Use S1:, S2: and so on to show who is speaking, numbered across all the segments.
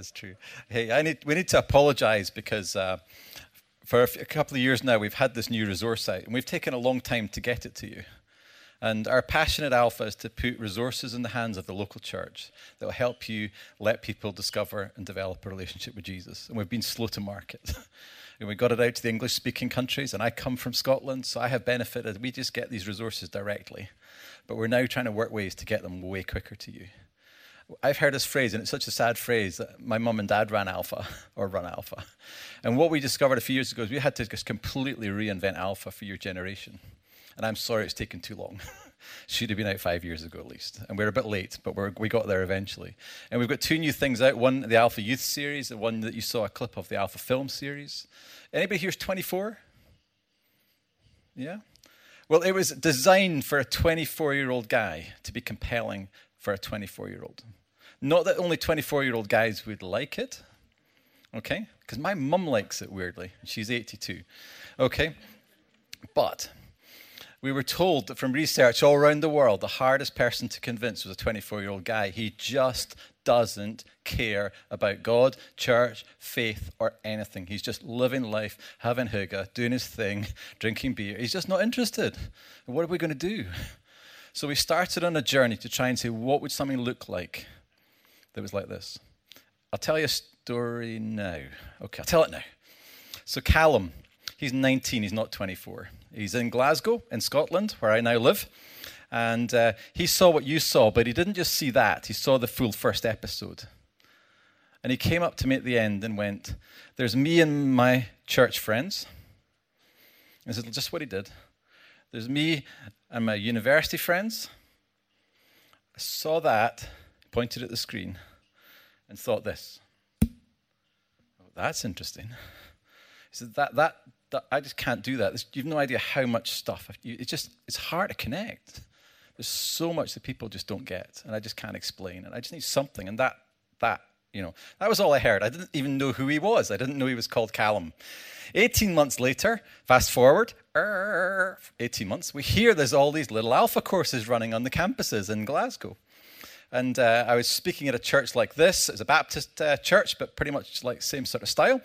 S1: That's true. Hey, I need, we need to apologize because uh, for a, couple of years now, we've had this new resource site and we've taken a long time to get it to you. And our passionate alpha is to put resources in the hands of the local church that will help you let people discover and develop a relationship with Jesus. And we've been slow to market. and we got it out to the English speaking countries. And I come from Scotland, so I have benefited. We just get these resources directly. But we're now trying to work ways to get them way quicker to you. I've heard this phrase, and it's such a sad phrase that my mum and dad ran Alpha or run Alpha. And what we discovered a few years ago is we had to just completely reinvent Alpha for your generation. And I'm sorry it's taken too long. Should have been out five years ago at least. And we're a bit late, but we got there eventually. And we've got two new things out one, the Alpha Youth series, the one that you saw a clip of, the Alpha Film series. Anybody here's 24? Yeah? Well, it was designed for a 24 year old guy to be compelling for a 24 year old. Not that only 24 year old guys would like it, okay? Because my mum likes it weirdly. She's 82, okay? But we were told that from research all around the world, the hardest person to convince was a 24 year old guy. He just doesn't care about God, church, faith, or anything. He's just living life, having hygge, doing his thing, drinking beer. He's just not interested. what are we going to do? So we started on a journey to try and say, what would something look like that was like this. I'll tell you a story now. Okay, I'll tell it now. So, Callum, he's 19, he's not 24. He's in Glasgow, in Scotland, where I now live. And uh, he saw what you saw, but he didn't just see that, he saw the full first episode. And he came up to me at the end and went, There's me and my church friends. And this is just what he did. There's me and my university friends. I saw that pointed at the screen, and thought this. Oh, that's interesting. Said, that, that, that, I just can't do that. You've no idea how much stuff. It's just, it's hard to connect. There's so much that people just don't get, and I just can't explain. And I just need something. And that, that, you know, that was all I heard. I didn't even know who he was. I didn't know he was called Callum. 18 months later, fast forward, 18 months, we hear there's all these little alpha courses running on the campuses in Glasgow. And uh, I was speaking at a church like this. It was a Baptist uh, church, but pretty much like same sort of style,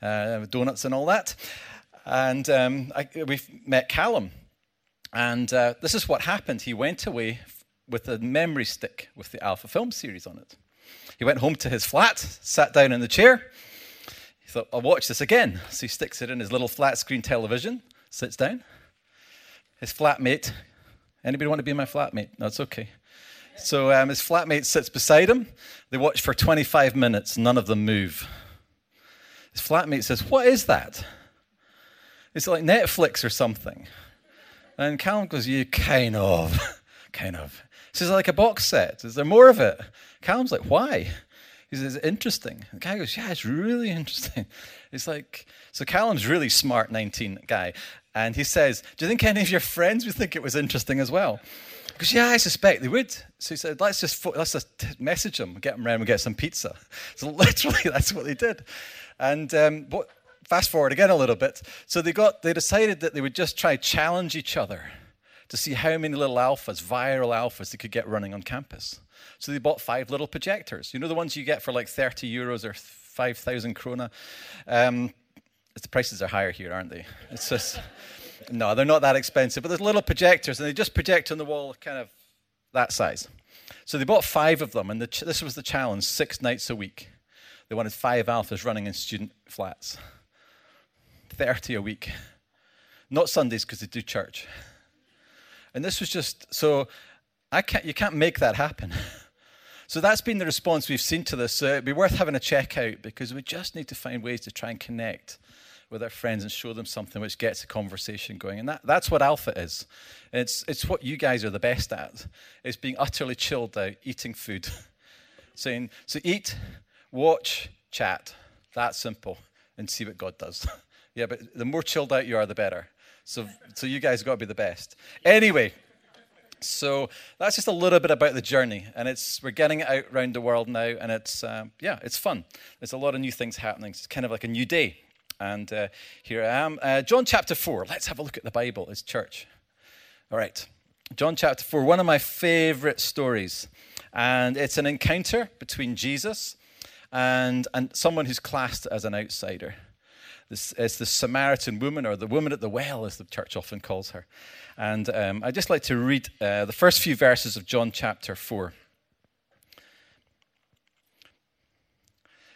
S1: uh, donuts and all that. And um, I, we met Callum. And uh, this is what happened. He went away with a memory stick with the Alpha Film series on it. He went home to his flat, sat down in the chair. He thought, I'll watch this again. So he sticks it in his little flat screen television, sits down. His flatmate, anybody want to be my flatmate? No, it's okay. So um, his flatmate sits beside him. They watch for 25 minutes. None of them move. His flatmate says, What is that? It's like Netflix or something. And Callum goes, You kind of. kind of. He says, Like a box set. Is there more of it? Callum's like, Why? He says, Interesting. The guy goes, Yeah, it's really interesting. It's like, so Callum's really smart 19 guy. And he says, Do you think any of your friends would think it was interesting as well? Because yeah, I suspect they would. So he said, let's just let's just message them, get them around, and get some pizza. So literally, that's what they did. And um, what, fast forward again a little bit. So they got they decided that they would just try challenge each other to see how many little alphas, viral alphas, they could get running on campus. So they bought five little projectors. You know the ones you get for like 30 euros or 5,000 krona. Um, the prices are higher here, aren't they? It's just. No, they're not that expensive, but there's little projectors, and they just project on the wall kind of that size. So they bought five of them, and the ch- this was the challenge six nights a week. They wanted five alphas running in student flats, 30 a week. Not Sundays because they do church. And this was just so I can't, you can't make that happen. So that's been the response we've seen to this. So it'd be worth having a check out because we just need to find ways to try and connect with our friends and show them something which gets a conversation going. And that, that's what Alpha is. It's, it's what you guys are the best at. It's being utterly chilled out, eating food. Saying, so eat, watch, chat. That simple. And see what God does. yeah, but the more chilled out you are, the better. So, so you guys got to be the best. Anyway, so that's just a little bit about the journey, and it's we're getting it out around the world now, and it's um, yeah, it's fun. There's a lot of new things happening. It's kind of like a new day. And uh, here I am. Uh, John chapter 4. Let's have a look at the Bible It's church. All right. John chapter 4, one of my favorite stories. And it's an encounter between Jesus and, and someone who's classed as an outsider. Is the Samaritan woman, or the woman at the well, as the church often calls her. And um, I'd just like to read uh, the first few verses of John chapter 4.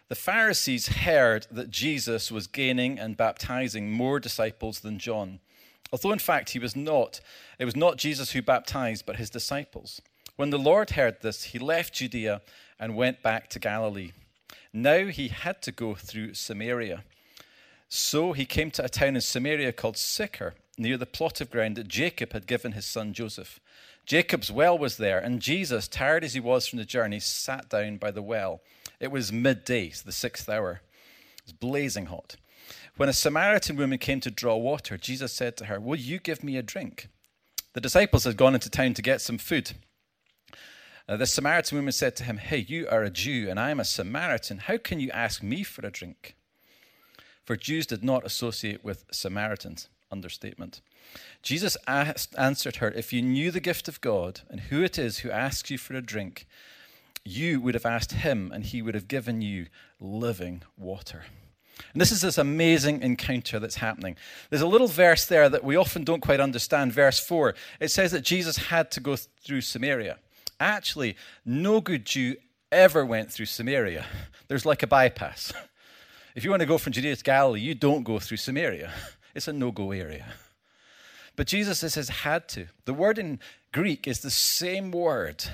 S1: The Pharisees heard that Jesus was gaining and baptizing more disciples than John, although in fact he was not. It was not Jesus who baptized, but his disciples. When the Lord heard this, he left Judea and went back to Galilee. Now he had to go through Samaria. So he came to a town in Samaria called Sychar, near the plot of ground that Jacob had given his son Joseph. Jacob's well was there, and Jesus, tired as he was from the journey, sat down by the well. It was midday, the sixth hour. It was blazing hot. When a Samaritan woman came to draw water, Jesus said to her, Will you give me a drink? The disciples had gone into town to get some food. Uh, the Samaritan woman said to him, Hey, you are a Jew, and I am a Samaritan. How can you ask me for a drink? For Jews did not associate with Samaritans. Understatement. Jesus asked, answered her, If you knew the gift of God and who it is who asks you for a drink, you would have asked him, and he would have given you living water. And this is this amazing encounter that's happening. There's a little verse there that we often don't quite understand. Verse 4. It says that Jesus had to go through Samaria. Actually, no good Jew ever went through Samaria. There's like a bypass. If you want to go from Judea to Galilee, you don't go through Samaria. It's a no go area. But Jesus says had to. The word in Greek is the same word.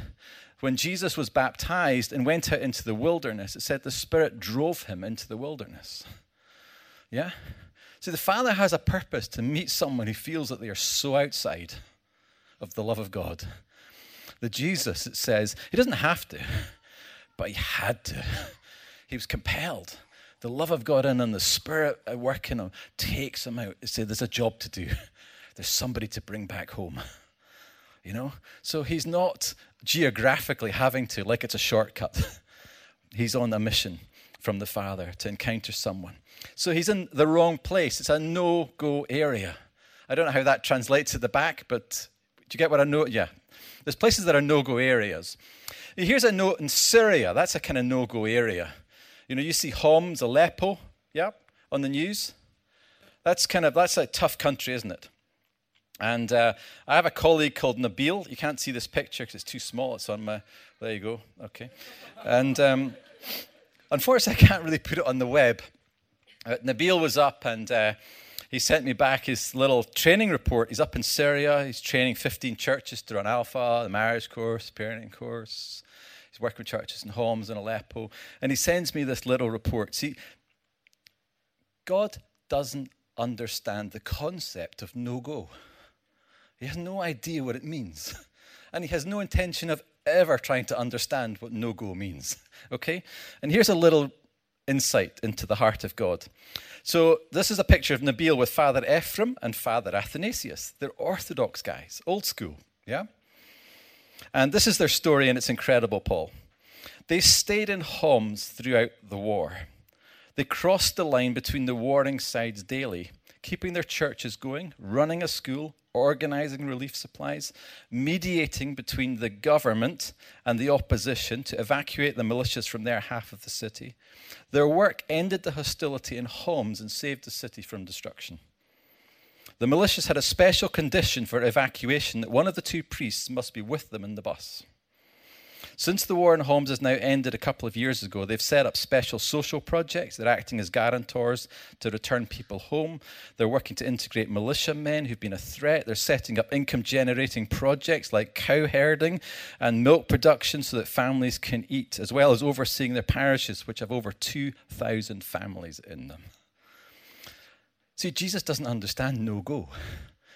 S1: When Jesus was baptized and went out into the wilderness, it said the Spirit drove him into the wilderness. Yeah? See, the Father has a purpose to meet someone who feels that they are so outside of the love of God. The Jesus, it says, he doesn't have to, but he had to. He was compelled the love of God in and the Spirit working him takes him out. Say, there's a job to do. There's somebody to bring back home. You know? So he's not geographically having to, like it's a shortcut. he's on a mission from the Father to encounter someone. So he's in the wrong place. It's a no go area. I don't know how that translates at the back, but do you get what I know? Yeah. There's places that are no go areas. Here's a note in Syria. That's a kind of no go area. You know, you see Homs, Aleppo, yeah, on the news. That's kind of that's a tough country, isn't it? And uh, I have a colleague called Nabil. You can't see this picture because it's too small. It's on my. There you go. Okay. And um, unfortunately, I can't really put it on the web. Uh, Nabil was up and uh, he sent me back his little training report. He's up in Syria. He's training 15 churches to run Alpha, the marriage course, parenting course, working with churches in Homs and Aleppo. And he sends me this little report. See, God doesn't understand the concept of no go. He has no idea what it means. And he has no intention of ever trying to understand what no go means. Okay? And here's a little insight into the heart of God. So, this is a picture of Nabil with Father Ephraim and Father Athanasius. They're Orthodox guys, old school. Yeah? And this is their story, and it's incredible, Paul. They stayed in Homs throughout the war. They crossed the line between the warring sides daily, keeping their churches going, running a school, organizing relief supplies, mediating between the government and the opposition to evacuate the militias from their half of the city. Their work ended the hostility in Homs and saved the city from destruction. The militias had a special condition for evacuation that one of the two priests must be with them in the bus. Since the war in Homs has now ended a couple of years ago, they've set up special social projects. They're acting as guarantors to return people home. They're working to integrate militiamen who've been a threat. They're setting up income generating projects like cow herding and milk production so that families can eat, as well as overseeing their parishes, which have over 2,000 families in them. See, Jesus doesn't understand no go.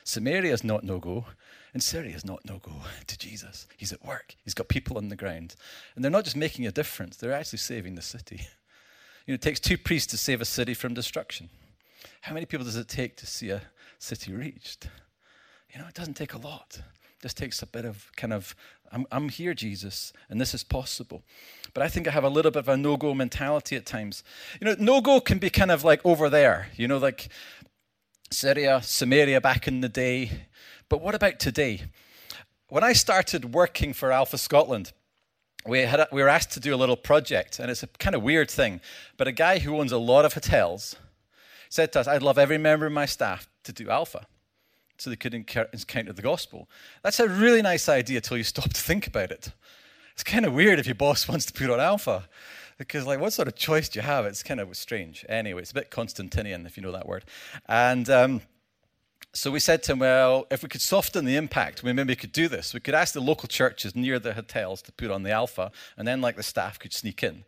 S1: Samaria is not no go, and Syria is not no go to Jesus. He's at work, he's got people on the ground. And they're not just making a difference, they're actually saving the city. You know, it takes two priests to save a city from destruction. How many people does it take to see a city reached? You know, it doesn't take a lot. Just takes a bit of kind of, I'm, I'm here, Jesus, and this is possible. But I think I have a little bit of a no go mentality at times. You know, no go can be kind of like over there, you know, like Syria, Samaria back in the day. But what about today? When I started working for Alpha Scotland, we, had a, we were asked to do a little project, and it's a kind of weird thing. But a guy who owns a lot of hotels said to us, I'd love every member of my staff to do Alpha so they could encounter the gospel. That's a really nice idea until you stop to think about it. It's kind of weird if your boss wants to put on Alpha. Because, like, what sort of choice do you have? It's kind of strange. Anyway, it's a bit Constantinian, if you know that word. And um, so we said to him, well, if we could soften the impact, we maybe could do this. We could ask the local churches near the hotels to put on the alpha, and then like the staff could sneak in.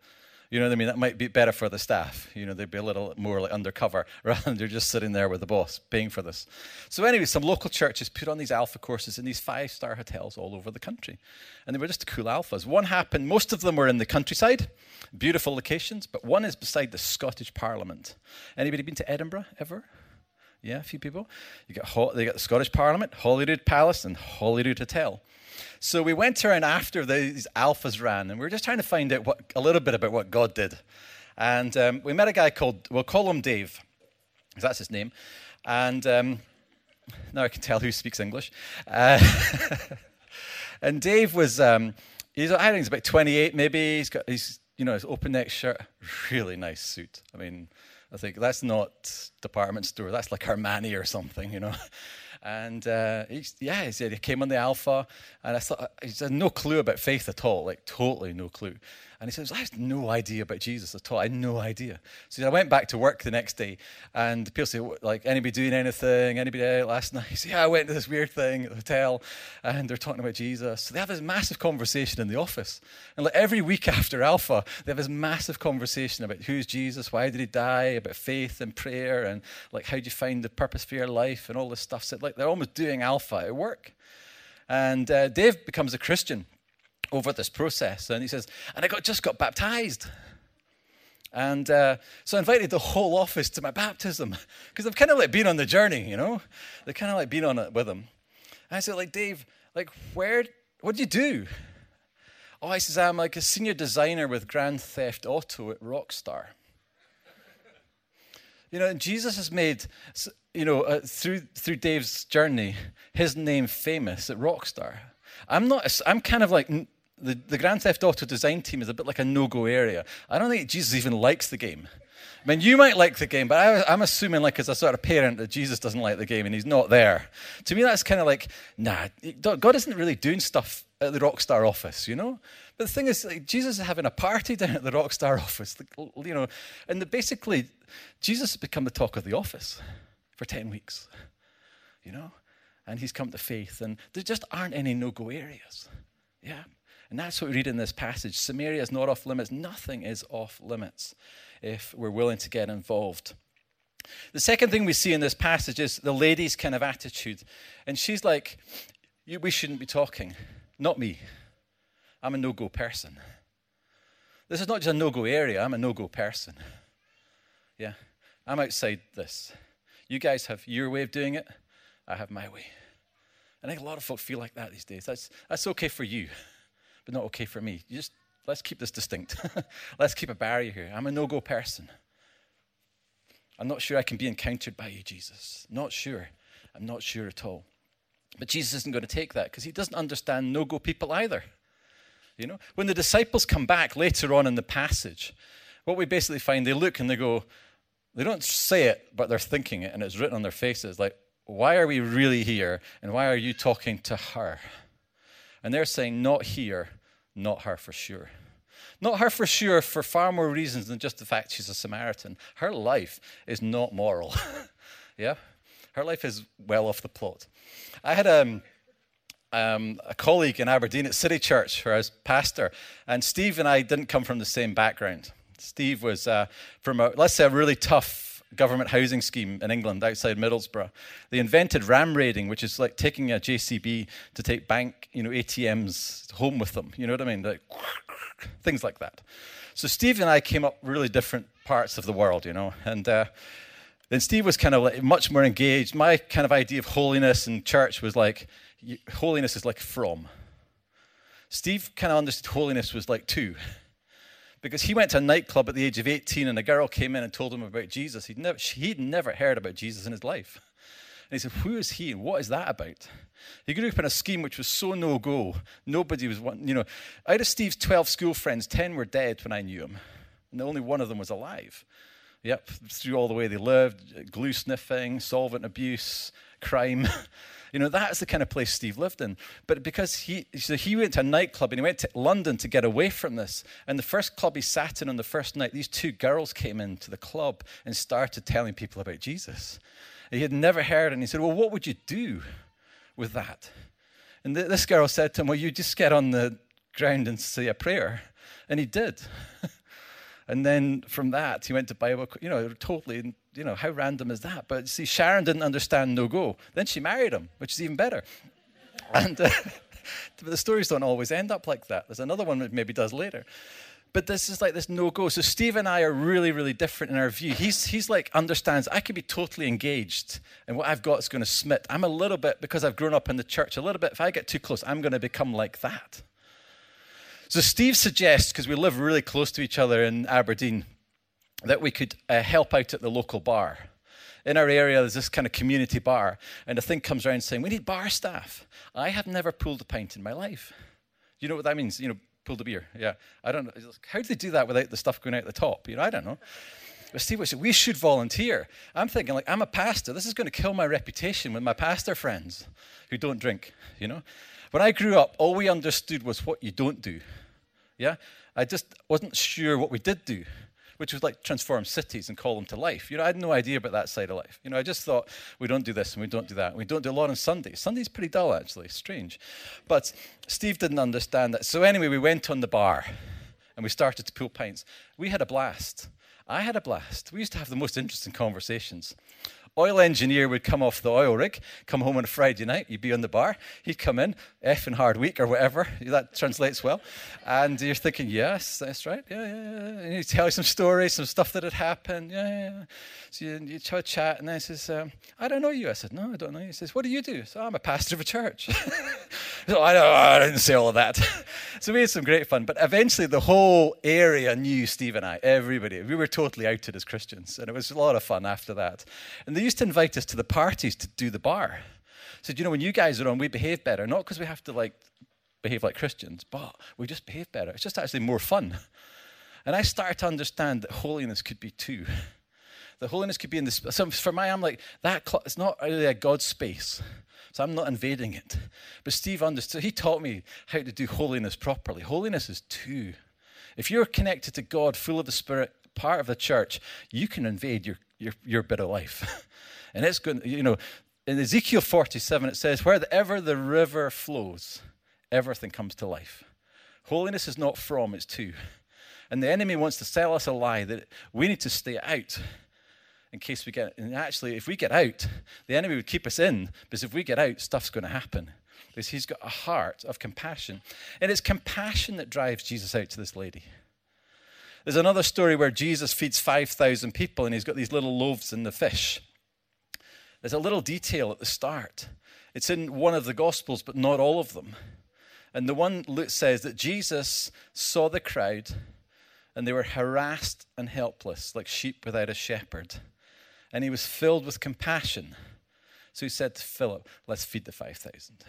S1: You know what I mean? That might be better for the staff. You know, they'd be a little more like undercover rather than they're just sitting there with the boss paying for this. So, anyway, some local churches put on these alpha courses in these five star hotels all over the country. And they were just cool alphas. One happened, most of them were in the countryside, beautiful locations, but one is beside the Scottish Parliament. Anybody been to Edinburgh ever? Yeah, a few people. You got they got the Scottish Parliament, Holyrood Palace, and Holyrood Hotel. So we went around after these alphas ran, and we were just trying to find out what, a little bit about what God did. And um, we met a guy called, we'll call him Dave, because that's his name. And um, now I can tell who speaks English. Uh, and Dave was, um, he's, I think he's about 28 maybe. He's got, he's, you know, his open neck shirt, really nice suit. I mean, I think that's not department store. That's like Armani or something, you know. And uh, yeah, he said he came on the Alpha, and I thought he had no clue about faith at all, like totally no clue. And he says, I had no idea about Jesus at all. I had no idea. So I went back to work the next day, and people say, like, anybody doing anything? Anybody out last night? Said, yeah, I went to this weird thing at the hotel, and they're talking about Jesus. So they have this massive conversation in the office. And like every week after Alpha, they have this massive conversation about who's Jesus, why did he die, about faith and prayer, and like how do you find the purpose for your life, and all this stuff. So like they're almost doing Alpha at work. And uh, Dave becomes a Christian over this process. And he says, and I got, just got baptized. And uh, so I invited the whole office to my baptism because I've kind of like been on the journey, you know? They've kind of like been on it with him. And I said, like, Dave, like, where, what do you do? Oh, I says, I'm like a senior designer with Grand Theft Auto at Rockstar. you know, Jesus has made, you know, uh, through, through Dave's journey, his name famous at Rockstar. I'm not, I'm kind of like the, the Grand Theft Auto design team is a bit like a no go area. I don't think Jesus even likes the game. I mean, you might like the game, but I, am assuming, like, as a sort of parent, that Jesus doesn't like the game and he's not there. To me, that's kind of like, nah, God isn't really doing stuff at the Rockstar office, you know? But the thing is, like, Jesus is having a party down at the Rockstar office, you know, and the, basically, Jesus has become the talk of the office for 10 weeks, you know? And he's come to faith, and there just aren't any no go areas. Yeah. And that's what we read in this passage. Samaria is not off limits. Nothing is off limits if we're willing to get involved. The second thing we see in this passage is the lady's kind of attitude. And she's like, We shouldn't be talking. Not me. I'm a no go person. This is not just a no go area, I'm a no go person. Yeah, I'm outside this. You guys have your way of doing it, I have my way. I think a lot of folk feel like that these days. That's, that's okay for you but not okay for me. You just let's keep this distinct. let's keep a barrier here. I'm a no-go person. I'm not sure I can be encountered by you, Jesus. Not sure. I'm not sure at all. But Jesus isn't going to take that because he doesn't understand no-go people either. You know, when the disciples come back later on in the passage, what we basically find, they look and they go, they don't say it, but they're thinking it, and it's written on their faces like, why are we really here? And why are you talking to her? And they're saying, not here, not her for sure. Not her for sure for far more reasons than just the fact she's a Samaritan. Her life is not moral. yeah? Her life is well off the plot. I had um, um, a colleague in Aberdeen at City Church where I was pastor, and Steve and I didn't come from the same background. Steve was uh, from, a, let's say, a really tough government housing scheme in England outside Middlesbrough. They invented ram raiding, which is like taking a JCB to take bank, you know, ATMs home with them. You know what I mean? Like, things like that. So Steve and I came up really different parts of the world, you know, and. Uh, then Steve was kind of like much more engaged. My kind of idea of holiness and church was like holiness is like from. Steve kind of understood holiness was like two because he went to a nightclub at the age of 18 and a girl came in and told him about Jesus. He'd never, he'd never heard about Jesus in his life. And he said, Who is he and what is that about? He grew up in a scheme which was so no go. Nobody was, you know, out of Steve's 12 school friends, 10 were dead when I knew him. And only one of them was alive. Yep, through all the way they lived glue sniffing, solvent abuse, crime. You know, that's the kind of place Steve lived in. But because he, so he went to a nightclub and he went to London to get away from this. And the first club he sat in on the first night, these two girls came into the club and started telling people about Jesus. He had never heard, and he said, Well, what would you do with that? And th- this girl said to him, Well, you just get on the ground and say a prayer. And he did. and then from that, he went to Bible, you know, totally you know, how random is that? But see, Sharon didn't understand no go. Then she married him, which is even better. And uh, the stories don't always end up like that. There's another one that maybe does later. But this is like this no go. So Steve and I are really, really different in our view. He's, he's like understands I could be totally engaged and what I've got is going to smit. I'm a little bit, because I've grown up in the church, a little bit, if I get too close, I'm going to become like that. So Steve suggests, because we live really close to each other in Aberdeen, that we could uh, help out at the local bar. In our area, there's this kind of community bar, and a thing comes around saying, We need bar staff. I have never pulled a pint in my life. You know what that means? You know, pulled a beer. Yeah. I don't know. How do they do that without the stuff going out the top? You know, I don't know. But Steve said, We should volunteer. I'm thinking, like, I'm a pastor. This is going to kill my reputation with my pastor friends who don't drink, you know? When I grew up, all we understood was what you don't do. Yeah? I just wasn't sure what we did do which was like transform cities and call them to life. You know, I had no idea about that side of life. You know, I just thought we don't do this and we don't do that. And We don't do a lot on Sundays. Sunday's pretty dull, actually, strange. But Steve didn't understand that. So anyway, we went on the bar and we started to pull pints. We had a blast. I had a blast. We used to have the most interesting conversations oil engineer would come off the oil rig, come home on a Friday night, you'd be on the bar, he'd come in, F and hard week or whatever, that translates well. And you're thinking, yes, that's right, yeah, yeah, yeah. And he'd tell you some stories, some stuff that had happened, yeah, yeah. yeah. So you, you have a chat, and then he says, um, I don't know you. I said, no, I don't know you. He says, what do you do? So I'm a pastor of a church. so I, I didn't say all of that. so we had some great fun. But eventually the whole area knew Steve and I, everybody. We were totally outed as Christians. And it was a lot of fun after that. And they used to invite us to the parties to do the bar. So, you know, when you guys are on, we behave better. Not because we have to like behave like Christians, but we just behave better. It's just actually more fun. And I started to understand that holiness could be too. The holiness could be in this. So for my, I'm like, that, it's not really a God space. So I'm not invading it. But Steve understood. He taught me how to do holiness properly. Holiness is two. If you're connected to God, full of the Spirit, part of the church, you can invade your, your, your bit of life. and it's going, you know, in Ezekiel 47, it says, wherever the river flows, everything comes to life. Holiness is not from, it's to. And the enemy wants to sell us a lie that we need to stay out in case we get, and actually, if we get out, the enemy would keep us in, because if we get out, stuff's going to happen. Because he's got a heart of compassion. And it's compassion that drives Jesus out to this lady. There's another story where Jesus feeds 5,000 people and he's got these little loaves and the fish. There's a little detail at the start. It's in one of the Gospels, but not all of them. And the one says that Jesus saw the crowd and they were harassed and helpless, like sheep without a shepherd and he was filled with compassion. So he said to Philip, Let's feed the 5,000.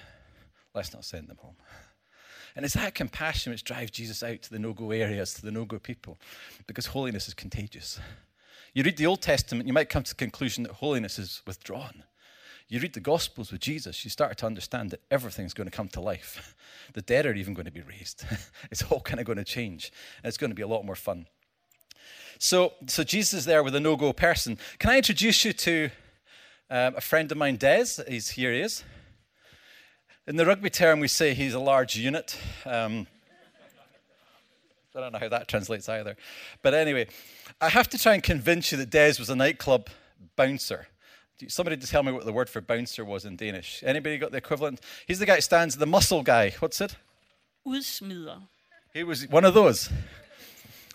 S1: Let's not send them home. And it's that compassion which drives Jesus out to the no go areas, to the no go people, because holiness is contagious. You read the Old Testament, you might come to the conclusion that holiness is withdrawn. You read the Gospels with Jesus, you start to understand that everything's going to come to life. The dead are even going to be raised. it's all kind of going to change. And it's going to be a lot more fun. So, so Jesus is there with a no go person. Can I introduce you to um, a friend of mine, Des? He's, here he is. In the rugby term, we say he's a large unit. Um, I don't know how that translates either. But anyway, I have to try and convince you that Des was a nightclub bouncer. Somebody to tell me what the word for bouncer was in Danish. Anybody got the equivalent? He's the guy that stands, the muscle guy. What's it?
S2: Udsmider.
S1: He was one of those.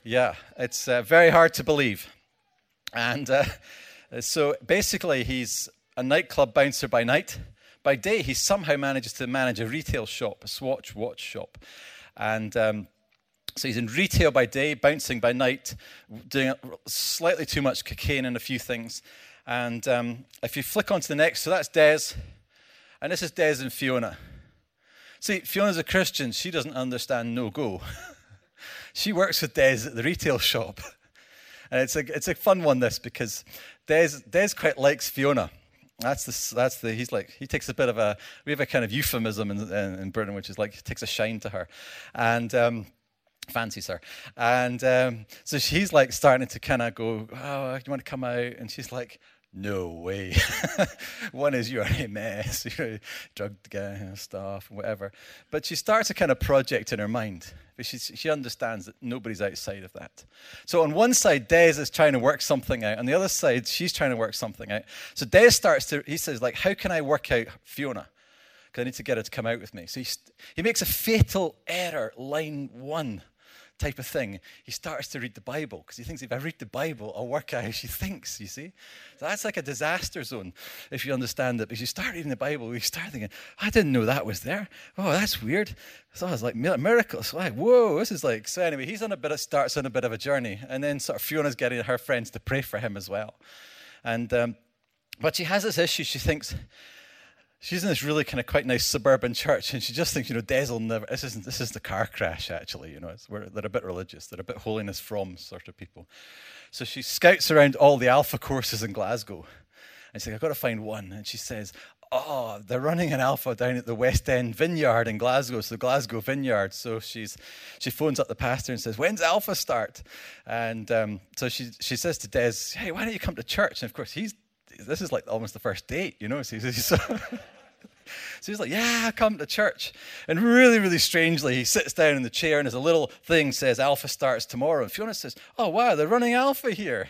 S1: Yeah, it's uh, very hard to believe. And uh, so basically, he's a nightclub bouncer by night. By day, he somehow manages to manage a retail shop, a Swatch watch shop. And um, so he's in retail by day, bouncing by night, doing slightly too much cocaine and a few things. And um, if you flick onto the next, so that's Des. And this is Des and Fiona. See, Fiona's a Christian. She doesn't understand no go. she works with Des at the retail shop. And it's a, it's a fun one, this, because Des, Des quite likes Fiona. That's the, that's the, he's like, he takes a bit of a, we have a kind of euphemism in, in, in Britain, which is like, he takes a shine to her. And, um, fancies her. And um, so she's like starting to kind of go, oh, you want to come out? And she's like, no way. One is you're a mess, you're a drug gang stuff, whatever. But she starts a kind of project in her mind. But she, she understands that nobody's outside of that. So on one side, Des is trying to work something out. On the other side, she's trying to work something out. So Des starts to, he says, like, how can I work out Fiona? Because I need to get her to come out with me. So he, he makes a fatal error, line one type of thing, he starts to read the Bible because he thinks if I read the Bible, I'll work out how she thinks, you see? So that's like a disaster zone if you understand it. Because you start reading the Bible, you start thinking, I didn't know that was there. Oh, that's weird. So I was like, miracles. Like, whoa, this is like. So anyway, he's on a bit of, starts on a bit of a journey. And then sort of Fiona's getting her friends to pray for him as well. And, um, but she has this issue. She thinks, she's in this really kind of quite nice suburban church, and she just thinks, you know, Des will never. This isn't this is the car crash actually. You know, they're a bit religious. They're a bit holiness from sort of people. So she scouts around all the Alpha courses in Glasgow, and she's like, I've got to find one. And she says, Oh, they're running an Alpha down at the West End Vineyard in Glasgow, so Glasgow Vineyard. So she's she phones up the pastor and says, When's Alpha start? And um, so she she says to Des, Hey, why don't you come to church? And of course he's this is like almost the first date, you know. So he's, so so he's like, Yeah, come to church. And really, really strangely, he sits down in the chair and there's a little thing says Alpha starts tomorrow. And Fiona says, Oh, wow, they're running Alpha here.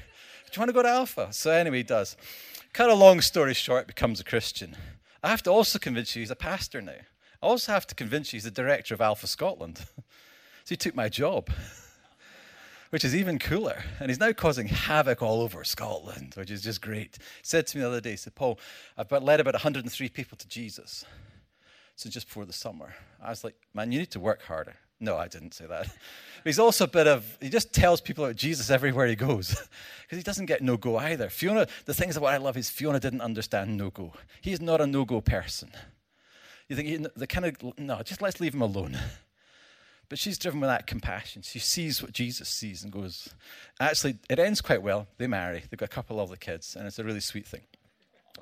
S1: Do you want to go to Alpha? So anyway, he does. Cut a long story short, becomes a Christian. I have to also convince you he's a pastor now. I also have to convince you he's the director of Alpha Scotland. so he took my job which is even cooler. And he's now causing havoc all over Scotland, which is just great. He said to me the other day, he said, Paul, I've led about 103 people to Jesus. So just before the summer. I was like, man, you need to work harder. No, I didn't say that. But he's also a bit of, he just tells people about Jesus everywhere he goes. Because he doesn't get no go either. Fiona, the things that what I love is Fiona didn't understand no go. He's not a no go person. You think, the kind of, no, just let's leave him alone. But she's driven with that compassion. She sees what Jesus sees and goes, actually, it ends quite well. They marry, they've got a couple of the kids, and it's a really sweet thing.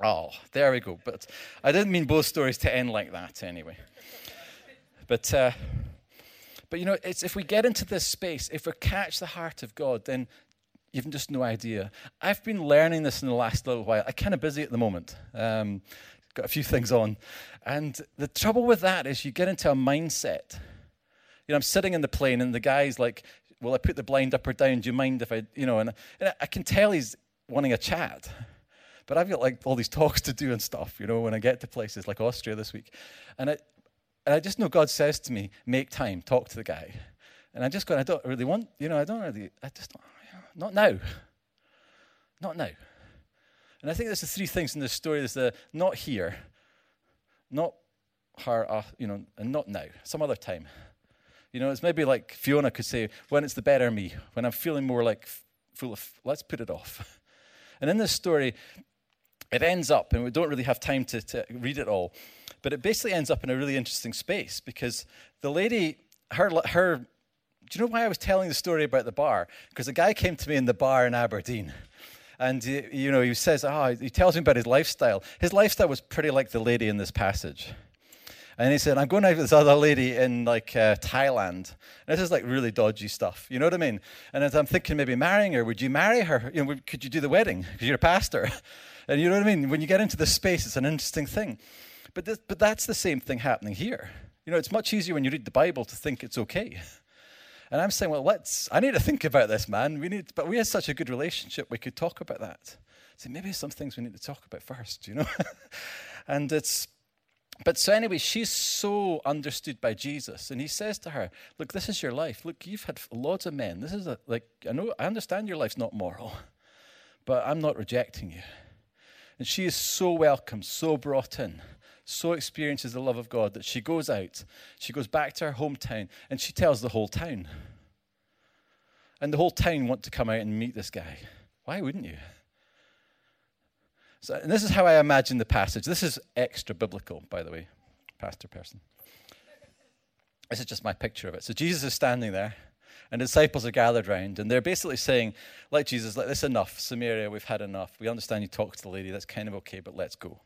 S1: Oh, there we go. But I didn't mean both stories to end like that anyway. But, uh, but you know, it's, if we get into this space, if we catch the heart of God, then you've just no idea. I've been learning this in the last little while. I'm kind of busy at the moment. Um, got a few things on. And the trouble with that is you get into a mindset know, I'm sitting in the plane and the guy's like, Will I put the blind up or down? Do you mind if I, you know, and, and I can tell he's wanting a chat. But I've got like all these talks to do and stuff, you know, when I get to places like Austria this week. And I, and I just know God says to me, make time, talk to the guy. And I just go, I don't really want, you know, I don't really, I just not now. Not now. And I think there's the three things in this story. There's the not here, not her, uh, you know, and not now, some other time. You know, it's maybe like Fiona could say, when it's the better me, when I'm feeling more like full of, let's put it off. And in this story, it ends up, and we don't really have time to, to read it all, but it basically ends up in a really interesting space because the lady, her, her, do you know why I was telling the story about the bar? Because a guy came to me in the bar in Aberdeen. And, you know, he says, oh, he tells me about his lifestyle. His lifestyle was pretty like the lady in this passage. And he said, I'm going out with this other lady in like uh, Thailand. And this is like really dodgy stuff. You know what I mean? And as I'm thinking maybe marrying her, would you marry her? You know, could you do the wedding? Because you're a pastor. and you know what I mean? When you get into this space, it's an interesting thing. But, this, but that's the same thing happening here. You know, it's much easier when you read the Bible to think it's okay. And I'm saying, well, let's, I need to think about this, man. We need, but we had such a good relationship, we could talk about that. So maybe some things we need to talk about first, you know? and it's, but so, anyway, she's so understood by Jesus. And he says to her, Look, this is your life. Look, you've had lots of men. This is a, like, I know, I understand your life's not moral, but I'm not rejecting you. And she is so welcome, so brought in, so experiences the love of God that she goes out, she goes back to her hometown, and she tells the whole town. And the whole town want to come out and meet this guy. Why wouldn't you? So, and this is how I imagine the passage. This is extra biblical, by the way, Pastor Person. This is just my picture of it. So Jesus is standing there, and the disciples are gathered round, and they're basically saying, like Jesus, like, this enough. Samaria, we've had enough. We understand you talked to the lady. That's kind of okay, but let's go.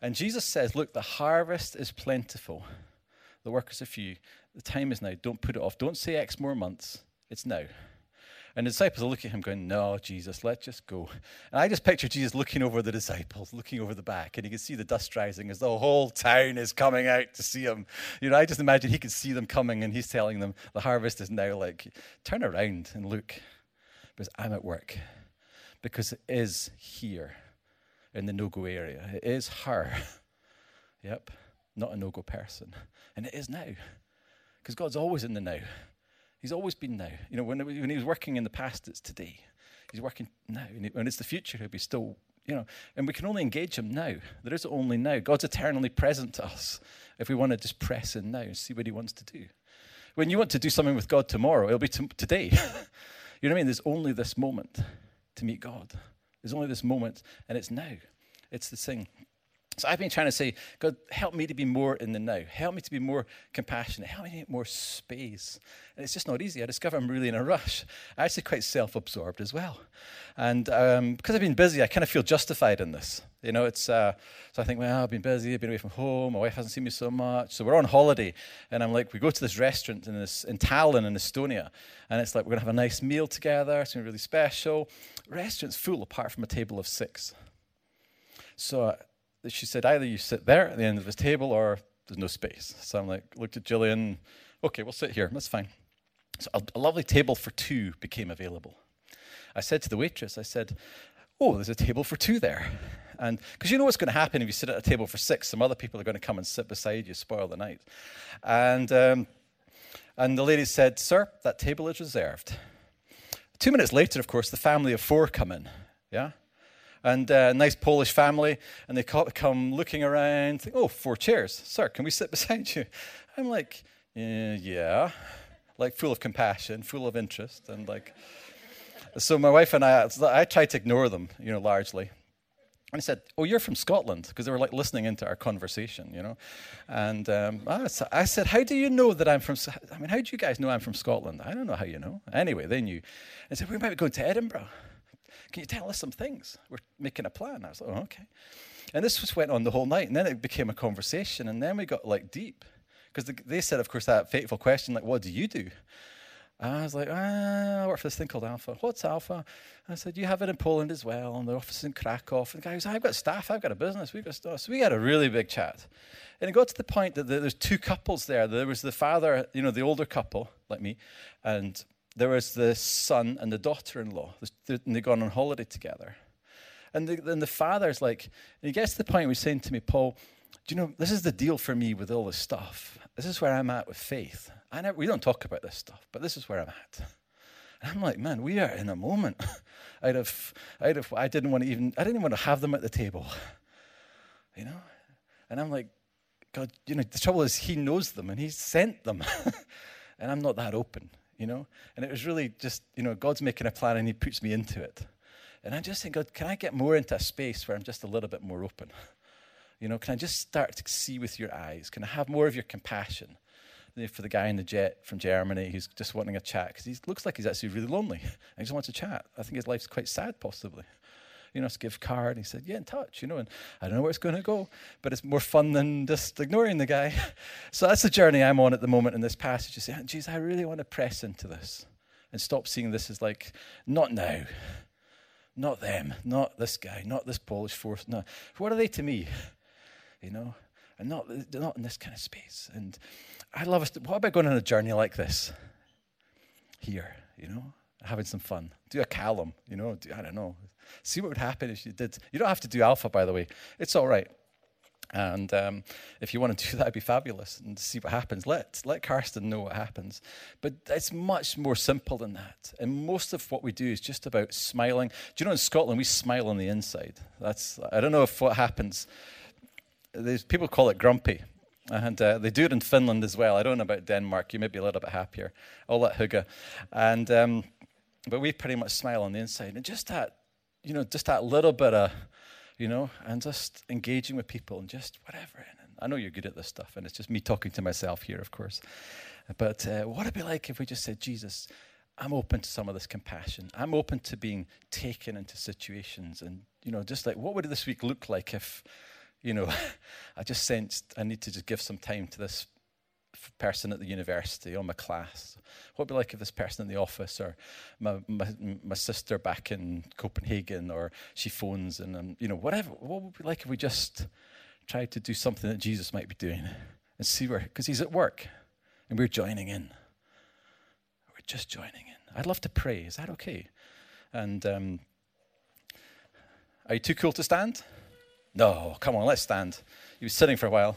S1: And Jesus says, Look, the harvest is plentiful, the workers are few. The time is now. Don't put it off. Don't say X more months. It's now. And the disciples are looking at him, going, No, Jesus, let's just go. And I just picture Jesus looking over the disciples, looking over the back, and you can see the dust rising as the whole town is coming out to see him. You know, I just imagine he can see them coming, and he's telling them, The harvest is now like, turn around and look, because I'm at work, because it is here in the no go area. It is her. yep, not a no go person. And it is now, because God's always in the now. He's always been now. You know, when, when he was working in the past, it's today. He's working now. And it's the future, he'll be still, you know, and we can only engage him now. There is only now. God's eternally present to us if we want to just press in now and see what he wants to do. When you want to do something with God tomorrow, it'll be t- today. you know what I mean? There's only this moment to meet God. There's only this moment, and it's now. It's the thing. So I've been trying to say, God, help me to be more in the now. Help me to be more compassionate. Help me to get more space. And it's just not easy. I discover I'm really in a rush. I'm actually quite self absorbed as well. And um, because I've been busy, I kind of feel justified in this. You know, it's, uh, so I think, well, I've been busy, I've been away from home, my wife hasn't seen me so much. So we're on holiday, and I'm like, we go to this restaurant in, this, in Tallinn in Estonia, and it's like, we're going to have a nice meal together, it's to be really special. Restaurant's full apart from a table of six. So she said, either you sit there at the end of this table or there's no space. So I'm like, looked at Jillian, okay, we'll sit here, that's fine. So a, a lovely table for two became available. I said to the waitress, I said, oh, there's a table for two there. And because you know what's going to happen if you sit at a table for six, some other people are going to come and sit beside you, spoil the night. And, um, and the lady said, sir, that table is reserved. Two minutes later, of course, the family of four come in. Yeah? And a uh, nice Polish family, and they come looking around, think, oh, four chairs. Sir, can we sit beside you? I'm like, uh, yeah, like full of compassion, full of interest, and like, so my wife and I, I tried to ignore them, you know, largely. And I said, "Oh, you're from Scotland," because they were like listening into our conversation, you know. And um, I said, "How do you know that I'm from? I mean, how do you guys know I'm from Scotland? I don't know how you know. Anyway, they knew. I said, "We might be going to Edinburgh." Can you tell us some things? We're making a plan. I was like, oh, okay. And this just went on the whole night. And then it became a conversation. And then we got like deep. Because they said, of course, that fateful question, like, what do you do? And I was like, ah, I work for this thing called Alpha. What's Alpha? And I said, you have it in Poland as well, and the office in Krakow. And the guy I've got staff, I've got a business, we've got stuff. So we had a really big chat. And it got to the point that there's two couples there. There was the father, you know, the older couple, like me, and there was the son and the daughter in law, and they'd gone on holiday together. And the, and the father's like, he gets to the point where he's saying to me, Paul, do you know, this is the deal for me with all this stuff. This is where I'm at with faith. I we don't talk about this stuff, but this is where I'm at. And I'm like, man, we are in a moment. Have, I didn't want to even, I didn't want to have them at the table, you know? And I'm like, God, you know, the trouble is he knows them and he sent them. and I'm not that open you know? And it was really just, you know, God's making a plan and He puts me into it. And I'm just saying, God, can I get more into a space where I'm just a little bit more open? You know, can I just start to see with your eyes? Can I have more of your compassion? For the guy in the jet from Germany who's just wanting a chat because he looks like he's actually really lonely. And he just wants to chat. I think his life's quite sad, possibly you know, give card. And he said, yeah, in touch, you know, and I don't know where it's going to go, but it's more fun than just ignoring the guy. so that's the journey I'm on at the moment in this passage. You say, ah, geez, I really want to press into this and stop seeing this as like, not now, not them, not this guy, not this Polish force. No, what are they to me? You know, and not, not in this kind of space. And I love us. What about going on a journey like this? Here, you know, having some fun. Do a Callum, you know, do, I don't know. See what would happen if you did. You don't have to do alpha, by the way. It's all right. And um, if you want to do that, it'd be fabulous and see what happens. Let, let Karsten know what happens. But it's much more simple than that. And most of what we do is just about smiling. Do you know in Scotland, we smile on the inside? That's, I don't know if what happens, There's, people call it grumpy. And uh, they do it in Finland as well. I don't know about Denmark. You may be a little bit happier. All that hygge. And, um, but we pretty much smile on the inside. And just that you know, just that little bit of you know, and just engaging with people and just whatever. And I know you're good at this stuff, and it's just me talking to myself here, of course. But uh, what would it be like if we just said, Jesus, I'm open to some of this compassion. I'm open to being taken into situations. And, you know, just like, what would this week look like if, you know, I just sensed I need to just give some time to this person at the university or my class? What would be like if this person in the office or my, my, my sister back in Copenhagen or she phones and, um, you know, whatever. What would be like if we just tried to do something that Jesus might be doing and see where, because he's at work and we're joining in. We're just joining in. I'd love to pray. Is that okay? And um, are you too cool to stand? No, come on, let's stand. You've been sitting for a while.